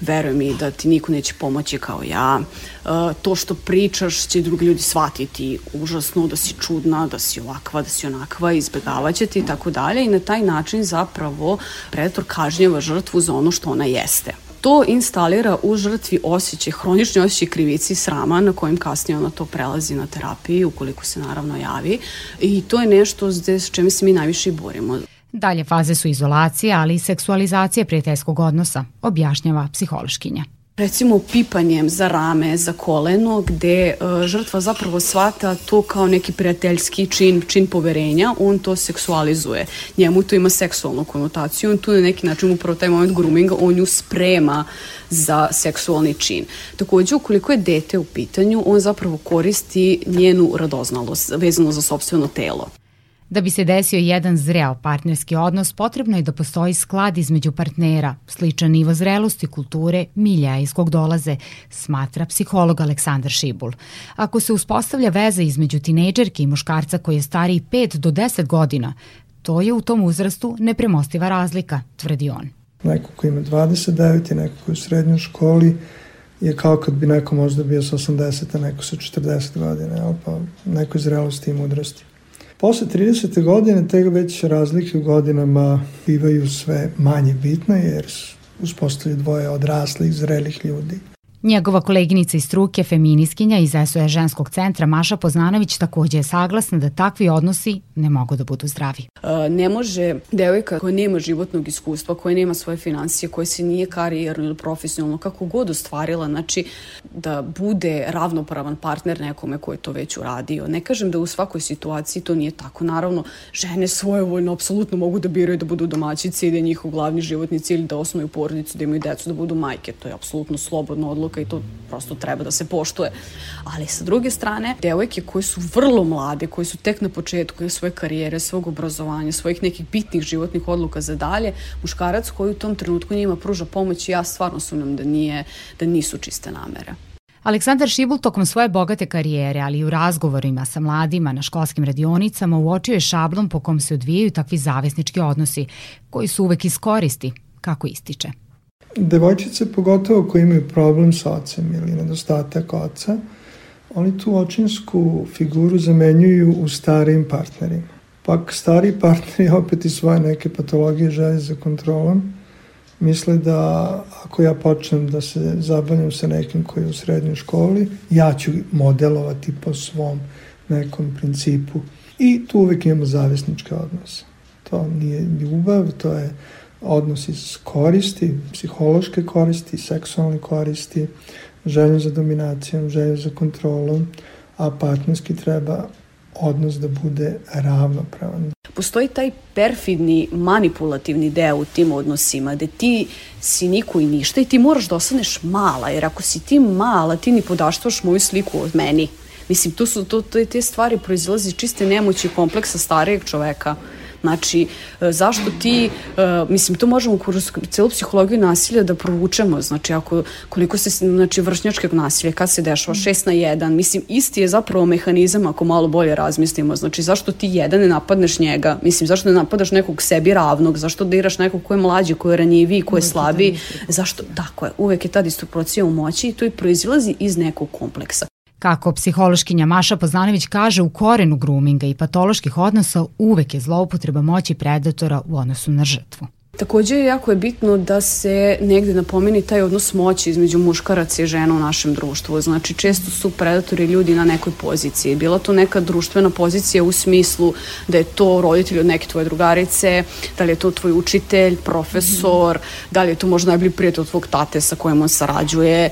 veruj mi da ti niko neće pomoći kao ja, e, to što pričaš će drugi ljudi shvatiti. Užasno, da si čudna, da si ovakva, da si onakva, izbjegavaće ti i tako dalje. I na taj način zapravo predator kažnjava žrtvu za ono što ona jeste. To instalira u žrtvi osjećaj, hronični osjećaj krivici i srama na kojim kasnije ona to prelazi na terapiji ukoliko se naravno javi. I to je nešto s čime se mi najviše i borimo. Dalje faze su izolacija, ali i seksualizacija prijateljskog odnosa, objašnjava psihološkinja recimo pipanjem za rame, za koleno, gde uh, žrtva zapravo svata to kao neki prijateljski čin, čin poverenja, on to seksualizuje. Njemu to ima seksualnu konotaciju, on tu na neki način upravo taj moment groominga, on nju sprema za seksualni čin. Takođe, ukoliko je dete u pitanju, on zapravo koristi njenu radoznalost vezano za sobstveno telo. Da bi se desio jedan zreo partnerski odnos, potrebno je da postoji sklad između partnera, sličan nivo zrelosti, kulture, milja iz kog dolaze, smatra psiholog Aleksandar Šibul. Ako se uspostavlja veza između tinejdžerke i muškarca koji je stariji 5 do 10 godina, to je u tom uzrastu nepremostiva razlika, tvrdi on. Neko ko ima 29 i neko ko je u srednjoj školi je kao kad bi neko možda bio sa 80, a neko sa 40 godina, pa nekoj zrelosti i mudrosti. Posle 30. godine te već razlike u godinama bivaju sve manje bitne jer uspostavljaju dvoje odraslih, zrelih ljudi. Njegova koleginica iz struke, feminiskinja iz SOE ženskog centra Maša Poznanović takođe je saglasna da takvi odnosi ne mogu da budu zdravi. E, ne može devojka koja nema životnog iskustva, koja nema svoje financije, koja se nije karijerno ili profesionalno, kako god ostvarila, znači da bude ravnopravan partner nekome ko je to već uradio. Ne kažem da u svakoj situaciji to nije tako. Naravno, žene svojevoljno apsolutno mogu da biraju da budu domaćice i da je njihov glavni životni cilj da osnuju porodicu, da imaju decu, da budu majke. To je apsolutno slobodna odluka odluka i to prosto treba da se poštuje. Ali sa druge strane, devojke koje su vrlo mlade, koje su tek na početku svoje karijere, svog obrazovanja, svojih nekih bitnih životnih odluka za dalje, muškarac koji u tom trenutku njima pruža pomoć, ja stvarno sumnjam da nije, da nisu čiste namere. Aleksandar Šibul tokom svoje bogate karijere, ali i u razgovorima sa mladima na školskim radionicama uočio je šablon po kom se odvijaju takvi zavisnički odnosi, koji su uvek iskoristi, kako ističe. Devojčice, pogotovo koji imaju problem sa ocem ili nedostatak oca, oni tu očinsku figuru zamenjuju u starijim partnerima. Pak stari partneri opet i svoje neke patologije žele za kontrolom, misle da ako ja počnem da se zabavljam sa nekim koji je u srednjoj školi, ja ću modelovati po svom nekom principu. I tu uvek imamo zavisničke odnose. To nije ljubav, to je odnos iz koristi, psihološke koristi, seksualne koristi, želju za dominacijom, želju za kontrolom, a partnerski treba odnos da bude ravnopravan. Postoji taj perfidni, manipulativni deo u tim odnosima, gde ti si niko i ništa i ti moraš da ostaneš mala, jer ako si ti mala, ti ni podaštvaš moju sliku od meni. Mislim, to su, to, te stvari proizilazi čiste nemoći kompleksa starijeg čoveka Znači, e, zašto ti, e, mislim, to možemo kroz celu psihologiju nasilja da provučemo, znači, ako, koliko se, znači, vršnjačkog nasilja, kad se dešava, mm. šest na jedan, mislim, isti je zapravo mehanizam ako malo bolje razmislimo, znači, zašto ti jedan ne napadneš njega, mislim, zašto ne napadaš nekog sebi ravnog, zašto diraš nekog ko je mlađi, ko je ranjiviji, ko je slabiji, zašto, tako je, uvek je ta disproporcija u moći i to i proizilazi iz nekog kompleksa. Kako psihološkinja Maša Poznanović kaže, u korenu groominga i patoloških odnosa uvek je zloupotreba moći predatora u odnosu na žrtvu. Takođe, jako je bitno da se negde napomeni taj odnos moći između muškaraca i žena u našem društvu. Znači, često su predatori ljudi na nekoj poziciji. Bila to neka društvena pozicija u smislu da je to roditelj od neke tvoje drugarice, da li je to tvoj učitelj, profesor, da li je to možda najbolji prijatelj od tvog tate sa kojim on sarađuje.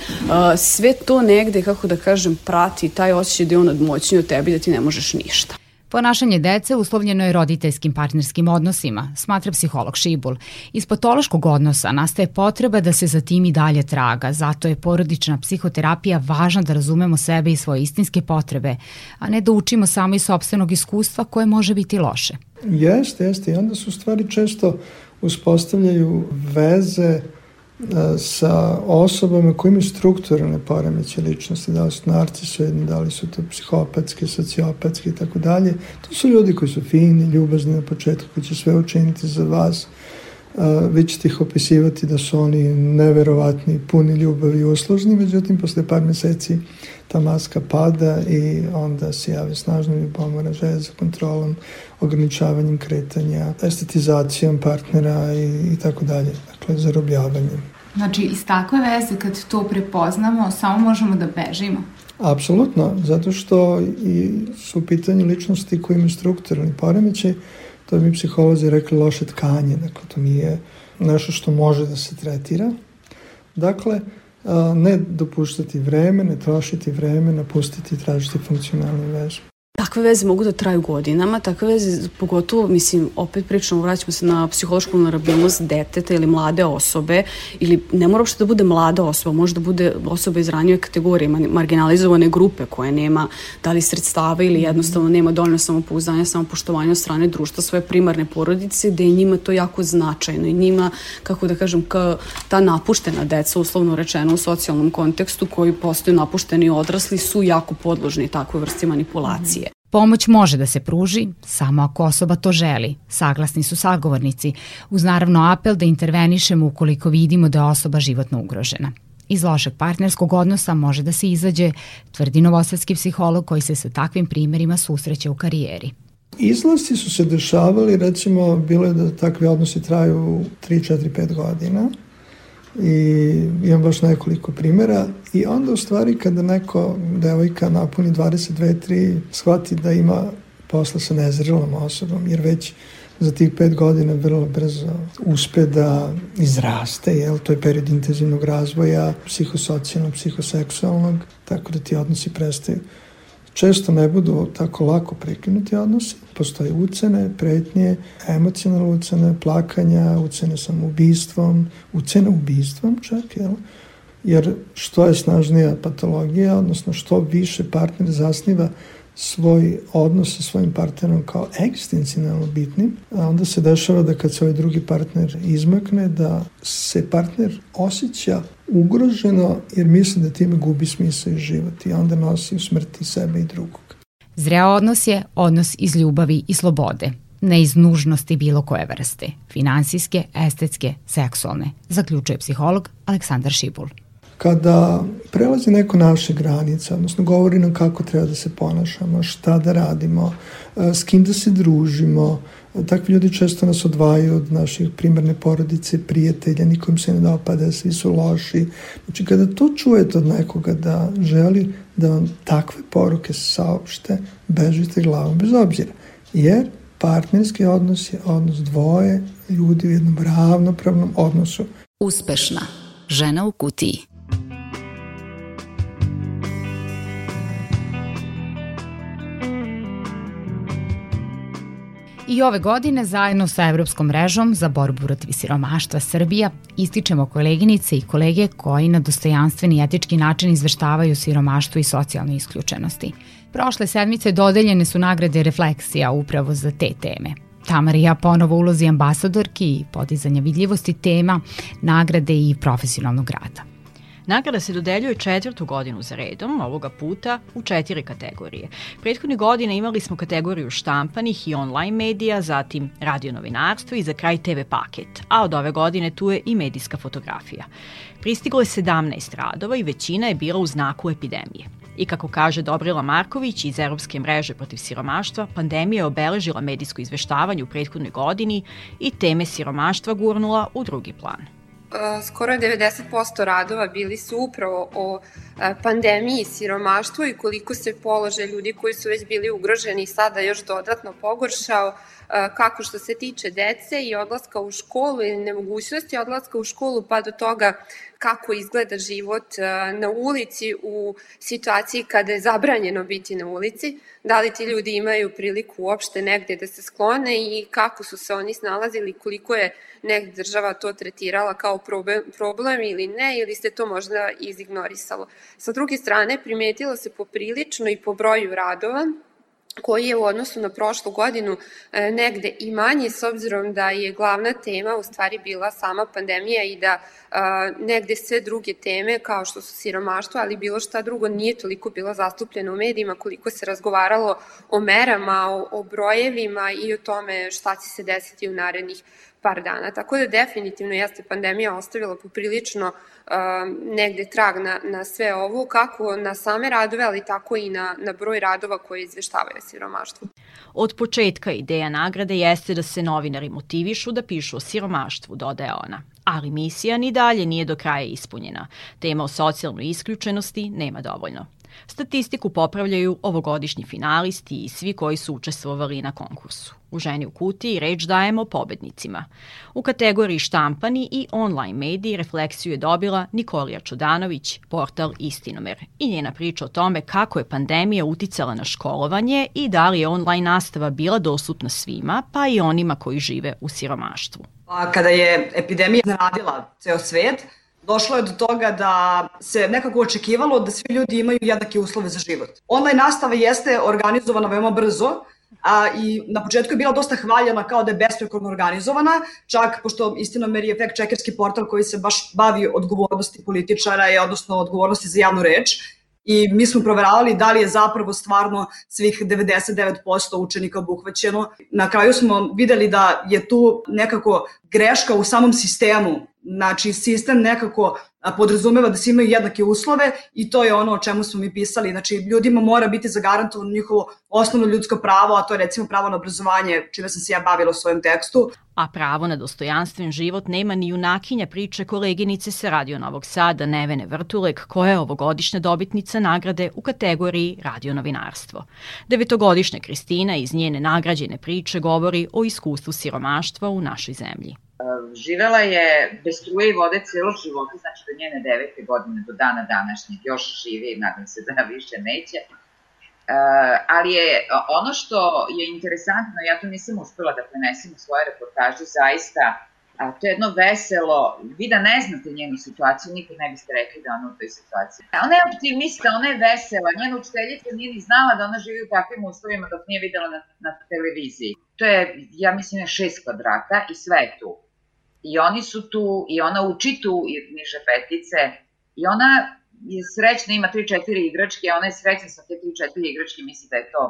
Sve to negde, kako da kažem, prati taj osjećaj da je on nadmoćniji od tebi da ti ne možeš ništa. Ponašanje dece uslovljeno je roditeljskim partnerskim odnosima, smatra psiholog Šibul. Iz patološkog odnosa nastaje potreba da se za tim i dalje traga, zato je porodična psihoterapija važna da razumemo sebe i svoje istinske potrebe, a ne da učimo samo iz sobstvenog iskustva koje može biti loše. Jeste, jeste. I onda su stvari često uspostavljaju veze sa osobama koji imaju strukturalne poremeće ličnosti, da li su narcisoidni, da li su to psihopatske, sociopatske i tako dalje. To su ljudi koji su fini, ljubazni na početku, koji će sve učiniti za vas. Vi ćete ih opisivati da su oni neverovatni, puni ljubavi i uslužni, međutim, posle par meseci ta maska pada i onda se jave snažno ljubomora, želja za kontrolom, ograničavanjem kretanja, estetizacijom partnera i, i tako dalje, dakle zarobljavanjem. Znači, iz takve veze, kad to prepoznamo, samo možemo da bežimo. Apsolutno, zato što i su u pitanju ličnosti koji imaju strukturalni poremećaj, to bi psiholozi rekli loše tkanje, dakle to nije nešto što može da se tretira. Dakle, ne dopuštati vreme, ne trošiti vreme, napustiti i tražiti funkcionalnu vežu. Takve veze mogu da traju godinama, takve veze, pogotovo, mislim, opet pričamo, vraćamo se na psihološku narabilnost deteta ili mlade osobe, ili ne mora uopšte da bude mlada osoba, može da bude osoba iz ranjive kategorije, marginalizovane grupe koje nema da li sredstava ili jednostavno nema dovoljno samopouzdanja, samopoštovanja od strane društva svoje primarne porodice, da je njima to jako značajno i njima, kako da kažem, ka, ta napuštena deca, uslovno rečeno u socijalnom kontekstu, koji postaju napušteni odrasli, su jako podložni takvoj vrsti manipulacije. Pomoć može da se pruži samo ako osoba to želi, saglasni su sagovornici, uz naravno apel da intervenišemo ukoliko vidimo da je osoba životno ugrožena. Iz lošeg partnerskog odnosa može da se izađe, tvrdi novosadski psiholog koji se sa takvim primerima susreće u karijeri. Izlasti su se dešavali, recimo, bilo je da takvi odnosi traju 3, 4, 5 godina – i imam baš nekoliko primjera i onda u stvari kada neko devojka napuni 22, 3 shvati da ima posla sa nezrelom osobom jer već za tih pet godina vrlo brzo uspe da izraste, jel? to je period intenzivnog razvoja, psihosocijalnog, psihoseksualnog, tako da ti odnosi prestaju često ne budu tako lako prekinuti odnosi. Postoje ucene, pretnje, emocionalne ucene, plakanja, ucene samoubistvom, ucene ubistvom čak, jel? Jer što je snažnija patologija, odnosno što više partner zasniva svoj odnos sa svojim partnerom kao ekstencionalno bitnim, a onda se dešava da kad se ovaj drugi partner izmakne, da se partner osjeća ugroženo jer misli da time gubi smisao i život i onda nosi u smrti sebe i drugog. Zreo odnos je odnos iz ljubavi i slobode, ne iz nužnosti bilo koje vrste, finansijske, estetske, seksualne, zaključuje psiholog Aleksandar Šibul. Kada prelazi neko naše granice, odnosno govori nam kako treba da se ponašamo, šta da radimo, s kim da se družimo, takvi ljudi često nas odvajaju od naših primarne porodice, prijatelja, nikom se ne dopada, svi su loši. Znači, kada to čujete od nekoga da želi da vam takve poruke saopšte, bežite glavom bez obzira. Jer partnerski odnos je odnos dvoje ljudi u jednom ravnopravnom odnosu. Uspešna. Žena u kutiji. I ove godine zajedno sa Evropskom mrežom za borbu protiv siromaštva Srbija ističemo koleginice i kolege koji na dostojanstven i etički način izveštavaju o siromaštvu i socijalnoj isključenosti. Prošle sedmice dodeljene su nagrade Refleksija upravo za te teme. Tamarija ponovo ulozi ambasadorki i podizanja vidljivosti tema, nagrade i profesionalnog rada. Nagrada se dodeljuje četvrtu godinu za redom, ovoga puta u četiri kategorije. Prethodne godine imali smo kategoriju štampanih i online medija, zatim radionovinarstvo i za kraj TV paket, a od ove godine tu je i medijska fotografija. Pristiglo je 17 radova i većina je bila u znaku epidemije. I kako kaže Dobrila Marković iz Evropske mreže protiv siromaštva, pandemija je obeležila medijsko izveštavanje u prethodnoj godini i teme siromaštva gurnula u drugi plan skoro 90% radova bili su upravo o pandemiji i siromaštvu i koliko se položaj ljudi koji su već bili ugroženi sada još dodatno pogoršao, kako što se tiče dece i odlaska u školu ili nemogućnosti odlaska u školu pa do toga kako izgleda život na ulici u situaciji kada je zabranjeno biti na ulici, da li ti ljudi imaju priliku uopšte negde da se sklone i kako su se oni snalazili, koliko je negde država to tretirala kao problem ili ne, ili se to možda izignorisalo. Sa druge strane, primetilo se poprilično i po broju radova, koji je u odnosu na prošlu godinu e, negde i manji s obzirom da je glavna tema u stvari bila sama pandemija i da e, negde sve druge teme kao što su siromaštvo, ali bilo šta drugo nije toliko bilo zastupljeno u medijima koliko se razgovaralo o merama, o, o brojevima i o tome šta će se desiti u narednih par dana. Tako da definitivno jeste pandemija ostavila poprilično negde trag na, na sve ovo, kako na same radove, ali tako i na, na broj radova koje izveštavaju siromaštvu. Od početka ideja nagrade jeste da se novinari motivišu da pišu o siromaštvu, dodaje ona. Ali misija ni dalje nije do kraja ispunjena. Tema o socijalnoj isključenosti nema dovoljno. Statistiku popravljaju ovogodišnji finalisti i svi koji su učestvovali na konkursu. U Ženi u kutiji reč dajemo pobednicima. U kategoriji štampani i online mediji refleksiju je dobila Nikolija Čudanović, portal Istinomer i njena priča o tome kako je pandemija uticala na školovanje i da li je online nastava bila dostupna svima, pa i onima koji žive u siromaštvu. Pa kada je epidemija naradila ceo svet, došlo je do toga da se nekako očekivalo da svi ljudi imaju jednake uslove za život. Online nastava jeste organizovana veoma brzo, a, i na početku je bila dosta hvaljena kao da je besprekorno organizovana, čak pošto Istinomer je fact checkerski portal koji se baš bavi odgovornosti političara i odnosno odgovornosti za javnu reč i mi smo proveravali da li je zapravo stvarno svih 99% učenika obuhvaćeno. Na kraju smo videli da je tu nekako greška u samom sistemu Znači, sistem nekako podrazumeva da svi imaju jednake uslove i to je ono o čemu smo mi pisali. Znači, ljudima mora biti zagarantovano njihovo osnovno ljudsko pravo, a to je recimo pravo na obrazovanje, čime sam se ja bavila u svojem tekstu. A pravo na dostojanstven život nema ni junakinja priče koleginice sa Radio Novog Sada Nevene Vrtulek, koja je ovogodišnja dobitnica nagrade u kategoriji Radio novinarstvo. Devetogodišnja Kristina iz njene nagrađene priče govori o iskustvu siromaštva u našoj zemlji. Živela je bez struje i vode celog života, znači do njene devete godine, do dana današnjeg, još živi nadam se da više neće. E, ali je ono što je interesantno, ja to nisam uspela da prenesem u svoje reportaže, zaista A to je jedno veselo, vi da ne znate njenu situaciju, nikad ne biste rekli da ona u toj situaciji. Ona je optimista, ona je vesela, njena učiteljica nije ni znala da ona živi u takvim uslovima dok nije videla na, na televiziji. To je, ja mislim, je šest kvadrata i sve je tu. I oni su tu, i ona uči tu niže petice, i ona je srećna, ima 3-4 igračke, ona je srećna sa te 3-4 igračke, misli da je to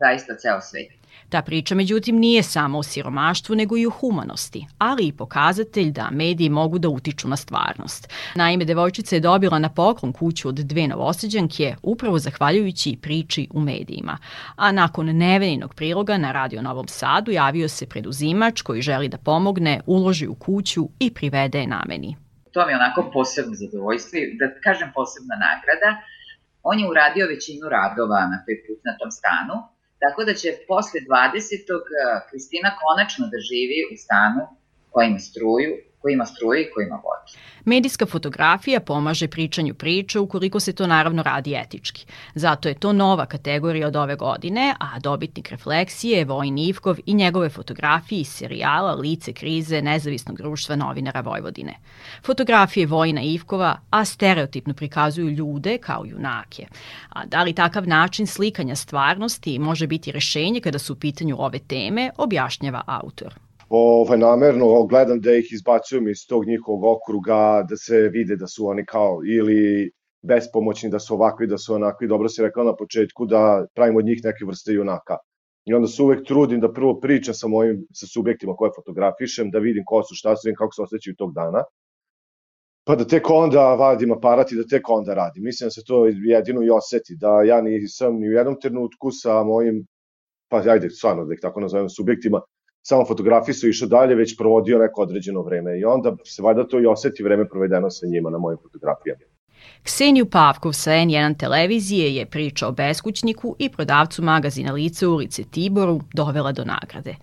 zaista ceo svet. Ta priča, međutim, nije samo o siromaštvu, nego i o humanosti, ali i pokazatelj da mediji mogu da utiču na stvarnost. Naime, devojčica je dobila na poklon kuću od dve novoseđanke upravo zahvaljujući priči u medijima. A nakon neveninog priloga na Radio Novom Sadu javio se preduzimač koji želi da pomogne, uloži u kuću i privede je nameni. To mi je onako posebno zadovoljstvo i da kažem posebna nagrada. On je uradio većinu radova na toj na tom stanu, Tako da će posle 20. Kristina konačno da živi u stanu koji ima struju, koji ima struju i koji ima vodu. Medijska fotografija pomaže pričanju priče ukoliko se to naravno radi etički. Zato je to nova kategorija od ove godine, a dobitnik refleksije je Vojin Ivkov i njegove fotografije iz serijala Lice krize nezavisnog društva novinara Vojvodine. Fotografije Vojina Ivkova, a stereotipno prikazuju ljude kao junake. A da li takav način slikanja stvarnosti može biti rešenje kada su u pitanju ove teme, objašnjava autor ovaj, namerno gledam da ih izbacujem iz tog njihovog okruga, da se vide da su oni kao ili bespomoćni, da su ovakvi, da su onakvi. Dobro si rekao na početku da pravimo od njih neke vrste junaka. I onda se uvek trudim da prvo pričam sa mojim sa subjektima koje fotografišem, da vidim ko su, šta su, vidim kako se osjećaju tog dana. Pa da tek onda vadim aparat i da tek onda radim. Mislim da se to jedino i oseti, da ja nisam ni u jednom trenutku sa mojim, pa ajde, stvarno da ih tako nazovem, subjektima, samo fotografisao i išao dalje, već provodio neko određeno vreme i onda se valjda to i oseti vreme provedeno sa njima na mojim fotografijama. Kseniju Pavkov sa N1 televizije je priča o beskućniku i prodavcu magazina Lice ulice Tiboru dovela do nagrade.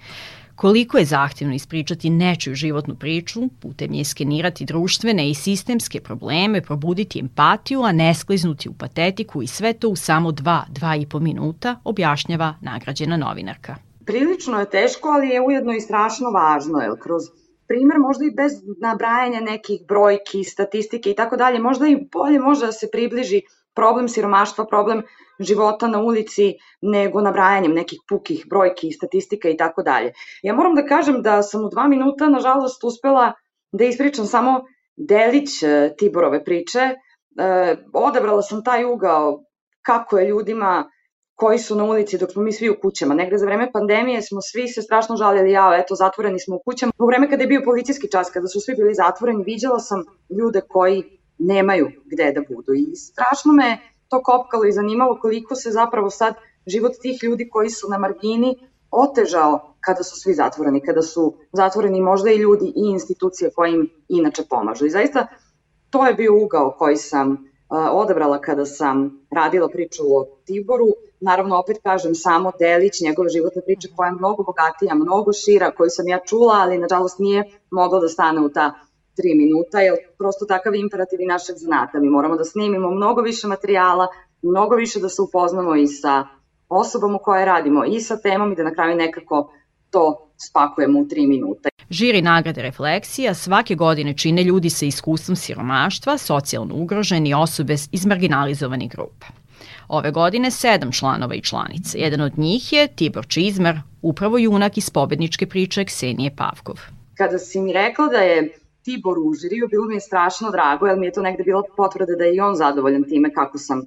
Koliko je zahtevno ispričati nečiju životnu priču, putem nje skenirati društvene i sistemske probleme, probuditi empatiju, a ne skliznuti u patetiku i sve to u samo dva, dva i po minuta, objašnjava nagrađena novinarka prilično je teško, ali je ujedno i strašno važno, jer kroz primer možda i bez nabrajanja nekih brojki, statistike i tako dalje, možda i bolje može da se približi problem siromaštva, problem života na ulici nego nabrajanjem nekih pukih brojki, statistika i tako dalje. Ja moram da kažem da sam u dva minuta, nažalost, uspela da ispričam samo delić e, Tiborove priče. E, odabrala sam taj ugao kako je ljudima koji su na ulici dok smo mi svi u kućama. Negde za vreme pandemije smo svi se strašno žaljeli, ja, eto, zatvoreni smo u kućama. U vreme kada je bio policijski čas, kada su svi bili zatvoreni, viđala sam ljude koji nemaju gde da budu. I strašno me to kopkalo i zanimalo koliko se zapravo sad život tih ljudi koji su na margini otežao kada su svi zatvoreni, kada su zatvoreni možda i ljudi i institucije koje im inače pomažu. I zaista to je bio ugao koji sam odabrala kada sam radila priču o Tiboru. Naravno, opet kažem, samo delić njegove životne priče koja je mnogo bogatija, mnogo šira, koju sam ja čula, ali nažalost nije mogla da stane u ta tri minuta, jer prosto takav imperativ i našeg zanata. Mi moramo da snimimo mnogo više materijala, mnogo više da se upoznamo i sa osobom u kojoj radimo i sa temom i da na kraju nekako to spakujemo u tri minuta. Žiri nagrade Refleksija svake godine čine ljudi sa iskustvom siromaštva, socijalno ugroženi osobe iz marginalizovanih grupa. Ove godine sedam članova i članice. Jedan od njih je Tibor Čizmar, upravo junak iz pobedničke priče Ksenije Pavkov. Kada si mi rekla da je Tibor u žiriju, bilo mi je strašno drago, jer mi je to negde bila potvrda da je i on zadovoljan time kako sam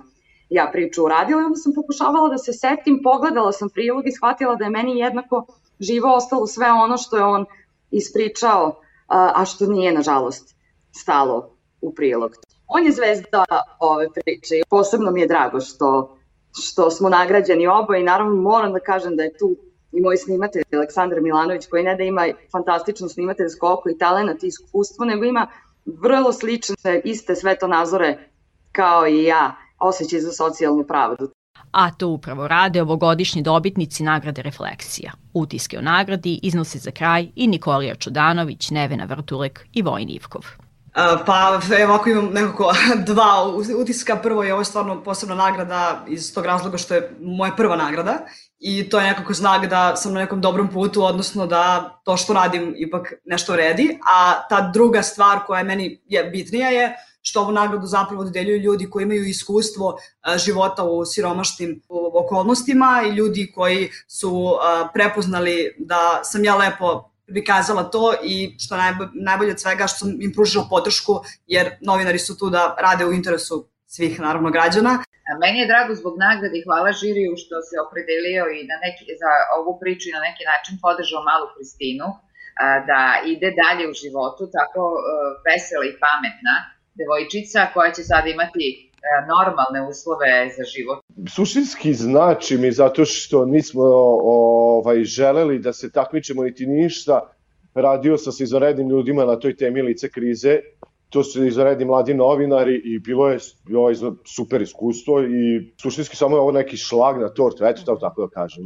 ja priču uradila. Onda sam pokušavala da se setim, pogledala sam prilog i shvatila da je meni jednako živo ostalo sve ono što je on ispričao, a što nije, nažalost, stalo u prilog. On je zvezda ove priče i posebno mi je drago što, što smo nagrađeni oboje i naravno moram da kažem da je tu i moj snimatelj Aleksandar Milanović koji ne da ima fantastično snimateljsko oko i talent i iskustvo, nego ima vrlo slične, iste svetonazore kao i ja, osjećaj za socijalnu pravdu a to upravo rade ovogodišnji dobitnici nagrade Refleksija. Utiske o nagradi iznose za kraj i Nikolija Čudanović, Nevena Vrtulek i Vojn Ivkov. Pa evo ako imam nekako dva utiska. Prvo je ovo stvarno posebna nagrada iz tog razloga što je moja prva nagrada i to je nekako znak da sam na nekom dobrom putu, odnosno da to što radim ipak nešto redi. A ta druga stvar koja je meni je bitnija je što ovu nagradu zapravo dodeljuju ljudi koji imaju iskustvo života u siromašnim okolnostima i ljudi koji su prepoznali da sam ja lepo prikazala to i što najbolje od svega što sam im pružila podršku jer novinari su tu da rade u interesu svih naravno građana. Meni je drago zbog nagrade i hvala žiriju što se opredelio i na neki, za ovu priču i na neki način podržao malu Kristinu da ide dalje u životu tako vesela i pametna devojčica koja će sad imati normalne uslove za život. Suštinski znači mi zato što nismo ovaj, želeli da se takmičemo niti ništa. Radio sam sa izvanrednim ljudima na toj temi lice krize. To su izvanredni mladi novinari i bilo je ovaj, super iskustvo i suštinski samo je ovo neki šlag na tortu, eto tako, tako da kažem.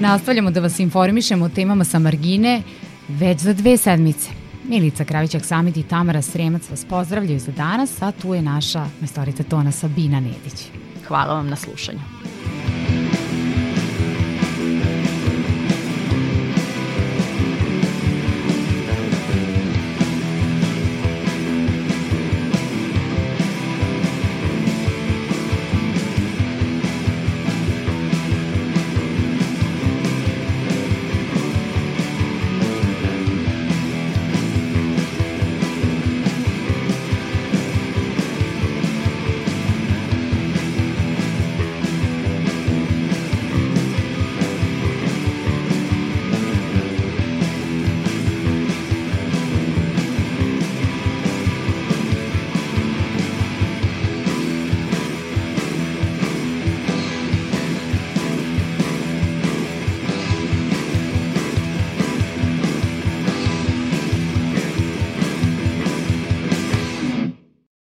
Nastavljamo da vas informišemo o temama sa margine već za dve sedmice. Milica Kravićak Samit i Tamara Sremac vas pozdravljaju za danas, a tu je naša majstorica tona Sabina Nedić. Hvala vam na slušanju.